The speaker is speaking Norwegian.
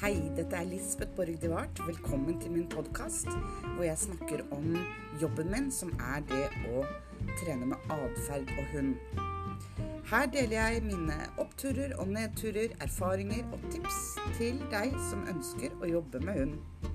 Hei, dette er Lisbeth Borg Divart. Velkommen til min podkast hvor jeg snakker om jobben min, som er det å trene med atferd og hund. Her deler jeg mine oppturer og nedturer, erfaringer og tips til deg som ønsker å jobbe med hund.